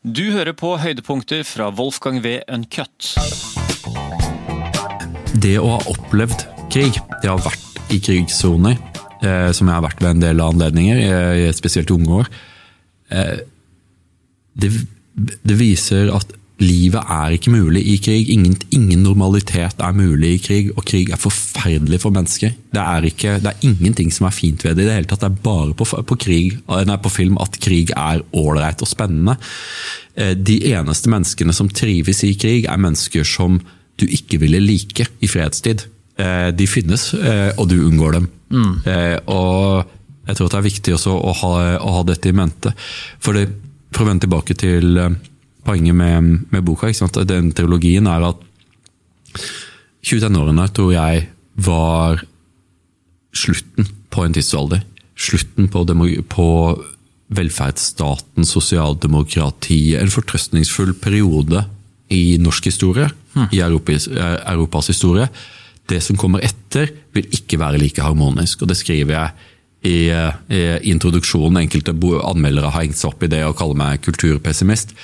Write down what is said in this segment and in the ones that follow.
Du hører på høydepunkter fra Wolfgang V. Uncut. Det å ha opplevd krig, det å ha vært i krigssoner, eh, som jeg har vært ved en del anledninger, eh, spesielt i unge år, eh, det, det, viser at livet er ikke mulig i krig. Ingen, ingen, normalitet er mulig i krig, og krig er forferdelig for mennesker. Det er, ikke, det er ingenting som er fint ved det i det hele tatt. Det er bare på, på, krig, nei, på film at krig er ålreit og spennende. Eh, de eneste menneskene som trives i krig, er mennesker som du ikke ville like i fredstid. Eh, de finnes, eh, og du unngår dem. Mm. Og jeg tror det er viktig å ha, å ha dette i mente. For å vende tilbake til poenget med, med boka. Den teologien er at 20-årene tror jeg var slutten på en tidsalder. Slutten på, på velferdsstaten, sosialdemokratiet. En fortrøstningsfull periode i norsk historie, hmm. i Europas, Europas, historie. Det som kommer etter, vil ikke være like harmonisk. og Det skriver jeg i, i introduksjonen. Enkelte anmeldere har hengt seg opp i det og kaller meg kulturpessimist.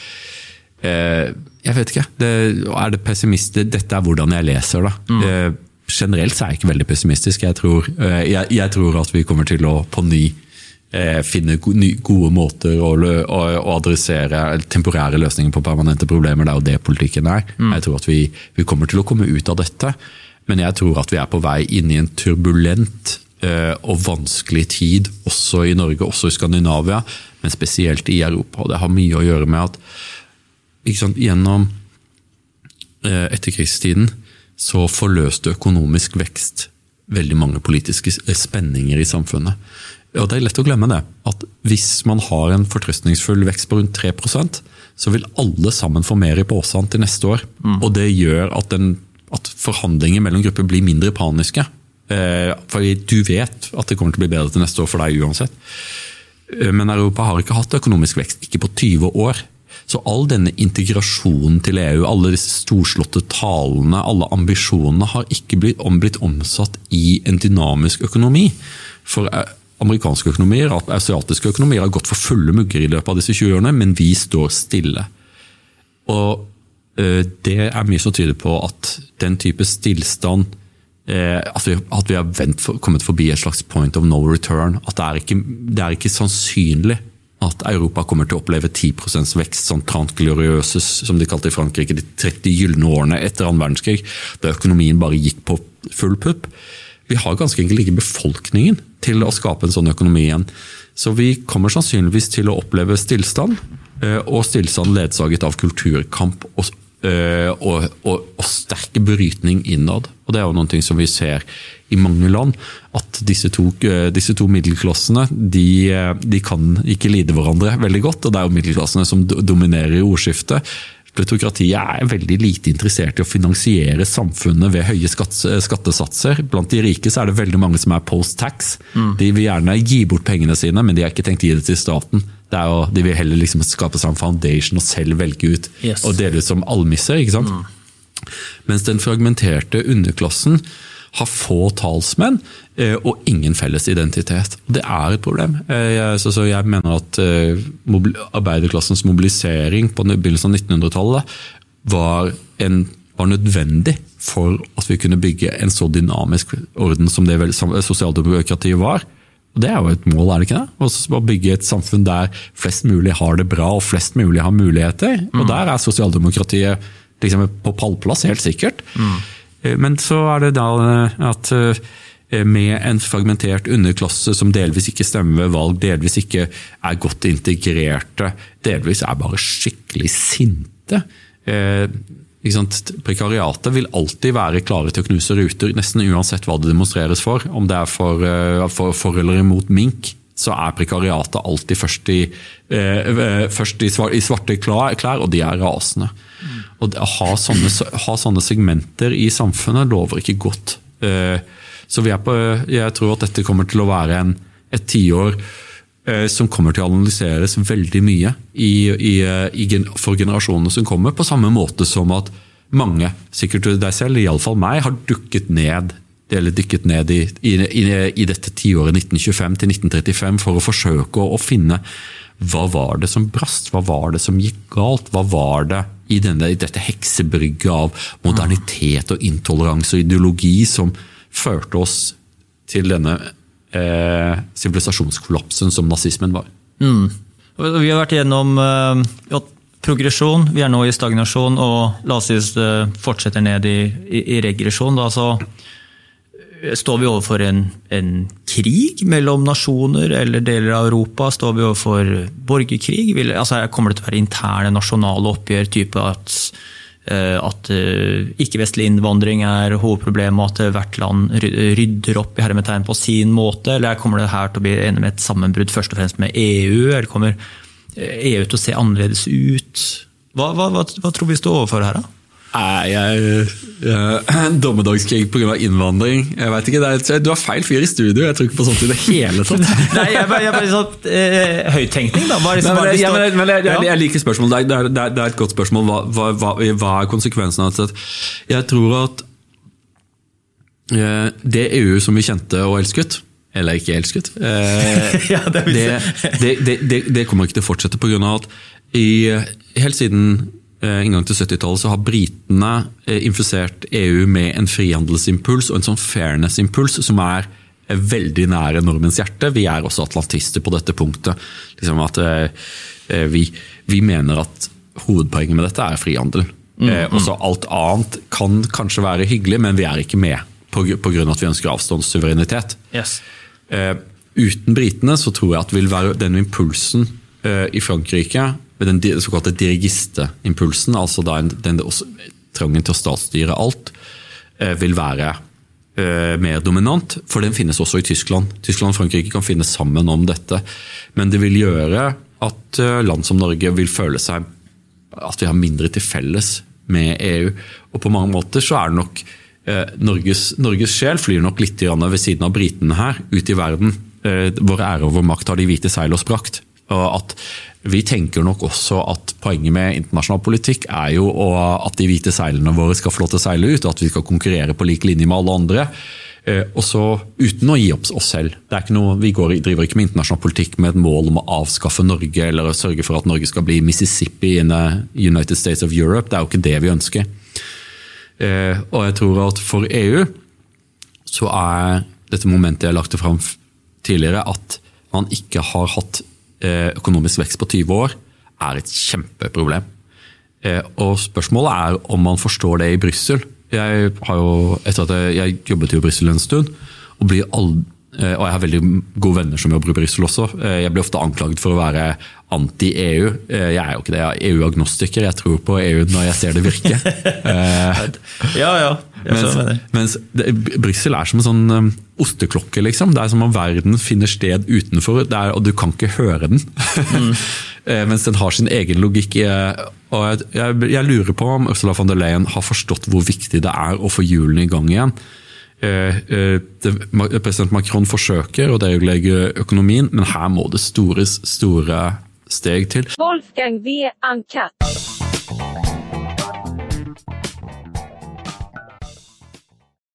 Eh, jeg vet ikke. Det, er det pessimist? Dette er hvordan jeg leser, da. Mm. Eh, generelt så er jeg ikke veldig pessimistisk. Jeg tror, eh, jeg, jeg tror at vi kommer til å på ny finne gode måter å, å, å, adressere temporære løsninger på permanente problemer. Det er jo det politikken er. Mm. Jeg tror at vi, vi, kommer til å komme ut av dette, men jeg tror at vi er på vei inn i en turbulent og vanskelig tid, også i Norge, også i Skandinavia, men spesielt i Europa. Det har mye å gjøre med at sant, Gjennom eh, etterkrigstiden så forløste økonomisk vekst veldig mange politiske spenninger i samfunnet. Og Det er lett å glemme det. At hvis man har en fortrøstningsfull vekst på rundt 3% så vil alle sammen få mer i posen til neste år. Mm. Og det gjør at, den, at, forhandlinger mellom grupper blir mindre paniske. Eh, for du vet at det kommer til å bli bedre til neste år for deg uansett. Eh, men Europa har ikke hatt økonomisk vekst, ikke på 20 år. Så all denne integrasjonen til EU, alle disse storslåtte talene, alle ambisjonene, har ikke blitt, blitt omsatt i en dynamisk økonomi. For eh, amerikanske økonomier, asiatiske økonomier har gått for fulle mugger i løpet av disse 20 årene, men vi står stille. Og eh, det er mye som tyder på at den type stillstand eh, at vi, at vi har for, kommet forbi et slags point of no return. At det er ikke, det er ikke sannsynlig at Europa kommer til å oppleve 10 vekst, sånn Trant gloriøses, som de kalte i Frankrike, de 30 gylne årene etter annen verdenskrig, da økonomien bare gikk på full pupp. Vi har ganske enkelt ikke befolkningen til å skape en sånn økonomi igjen. Så vi kommer sannsynligvis til å oppleve stillstand, eh, og stillstand ledsaget av kulturkamp og, eh, og, og, og sterk brytning innad. Og Det er jo noe som vi ser i mange land at disse to, eh, disse to middelklassene de, eh, de, kan ikke lide hverandre veldig godt. og Det er jo middelklassene som dominerer i ordskiftet. Plutokratiet er veldig lite interessert i å finansiere samfunnet ved høye skattesatser. Blant de rike så er det veldig mange som er post tax. Mm. De vil gjerne gi bort pengene sine, men de har ikke tenkt å gi det til staten. Det jo, de vil heller liksom skape seg en foundation og selv velge ut yes. og dele ut som almisser. ikke sant? Mm. Mens den fragmenterte underklassen har få talsmenn eh, og ingen felles identitet. Det er et problem. Eh, jeg mener at eh, arbeiderklassens mobilisering på begynnelsen av 1900-tallet var, var, nødvendig for at vi kunne bygge en så dynamisk orden som det sosialdemokratiet var. Og Det er jo et mål, er det ikke det? Å bygge et samfunn der flest mulig har det bra og flest mulig har muligheter. Og mm. Der er sosialdemokratiet liksom på pallplass, helt sikkert. Mm. Eh, men så er det da eh, at eh, med en fragmentert underklasse som delvis ikke stemmer ved valg, delvis ikke er godt integrerte, delvis er bare skikkelig sinte. Prekariatet vil alltid være klare til å knuse ruter, nesten uansett hva det demonstreres for. Om det er for, for, for eller imot mink, så er prekariatet alltid først i, først i svarte klær, og de er rasende. Og Å ha sånne, ha sånne, segmenter i samfunnet lover ikke godt. Eh, så på, jeg tror at dette kommer til å være en, et tiår eh, som kommer til å analyseres veldig mye i, i, i, for generasjonene som kommer, på samme måte som at mange, sikkert deg selv, iallfall meg, har dukket ned eller dykket ned i, i, i dette tiåret 1925 til 1935 for å forsøke å, å finne hva var det som brast? Hva var det som gikk galt? Hva var det i, denne, i dette heksebrygget av modernitet og intoleranse og ideologi som førte oss til denne eh, sivilisasjonskollapsen som nazismen var? Mm. Vi har vært gjennom ja, progresjon, vi er nå i stagnasjon, og la oss si det fortsetter ned i, i, i regresjon. Da, så Står vi overfor en, en, krig mellom nasjoner eller deler av Europa? Står vi overfor borgerkrig? Vil, altså, kommer det til å være interne nasjonale oppgjør? type at, uh, at uh, ikke-vestlig innvandring er hovedproblemet, at hvert land rydder opp i hermetegn på sin måte? Eller kommer det her til å bli enig med et sammenbrudd først og fremst med EU? Eller kommer EU til å se annerledes ut? Hva, hva, hva, hva tror vi står overfor her, da? Nei, jeg, jeg Dommedagskrig pga. innvandring. Jeg vet ikke, er, Du har feil fyr i studio. Jeg tror ikke på sånt i det hele tatt. Nei, jeg, jeg, bare sånn eh, Høyttenkning, da. Bare, liksom, Nei, men, jeg, men, men jeg, jeg, liker spørsmålet. Det er, det, er, det er, et godt spørsmål. Hva, hva, hva er konsekvensen av det? Jeg tror at eh, det EU som vi kjente og elsket eller ikke elsket. Eh, ja, det, det, det, det, kommer ikke til å fortsette pga. at i, helt siden Eh, en gang til 70-tallet så har britene eh, infisert EU med en frihandelsimpuls og en sånn fairness-impuls som er eh, veldig nære nordmenns hjerte. Vi er også atlantister på dette punktet. Liksom at vi, vi, mener at hovedpoenget med dette er frihandel. Mm, mm. Også alt annet kan kanskje være hyggelig, men vi er ikke med pga. at vi ønsker avstandssuverenitet. Yes. Uten britene så tror jeg at vil være den impulsen i Frankrike med den såkalte dirigisteimpulsen, altså den, den trangen til å statsstyre alt, eh, vil være eh, mer dominant. For den finnes også i Tyskland. Tyskland og Frankrike kan finne sammen om dette. Men det vil gjøre at eh, land som Norge vil føle seg at vi har mindre til felles med EU. Og på mange måter så er det nok Norges, Norges sjel flyr nok litt ved siden av britene her, ut i verden. Vår ære og vår makt har de hvite seil oss brakt. Og at vi tenker nok også at poenget med internasjonal politikk er jo at de hvite seilene våre skal få lov til å seile ut, og at vi skal konkurrere på lik linje med alle andre. Eh, og så uten å gi opp oss selv. Det er ikke Noe, vi går, driver ikke med internasjonal politikk med et mål om å avskaffe Norge eller å sørge for at Norge skal bli Mississippi in the United States of Europe. Det er jo ikke det vi ønsker. Eh, og jeg tror at for EU så er dette momentet jeg lagte fram tidligere, at man ikke har hatt Eh, økonomisk vekst på 20 år er et kjempeproblem. Eh, og spørsmålet er om man forstår det i Brussel. Jeg, etter at jeg, jeg jobbet i Brussel en stund, og, blir eh, og jeg har veldig gode venner som jobber i Brussel også. Jeg blir ofte anklaget for å være anti-EU. Jeg er jo ikke det, jeg er EU-agnostiker. Jeg tror på EU når jeg ser det virke. ja, ja. Mens, mens Brussel er som en sånn osteklokke, liksom. Det er som om verden finner sted utenfor, er, og du kan ikke høre den. Mm. Mens den har sin egen logikk. og jeg, jeg, jeg, lurer på om Ursula von der Leyen har forstått hvor viktig det er å få hjulene i gang igjen. Eh, eh, president Macron forsøker å deregulere økonomien, men her må det store, store steg til. Wolfgang vi er Ankat.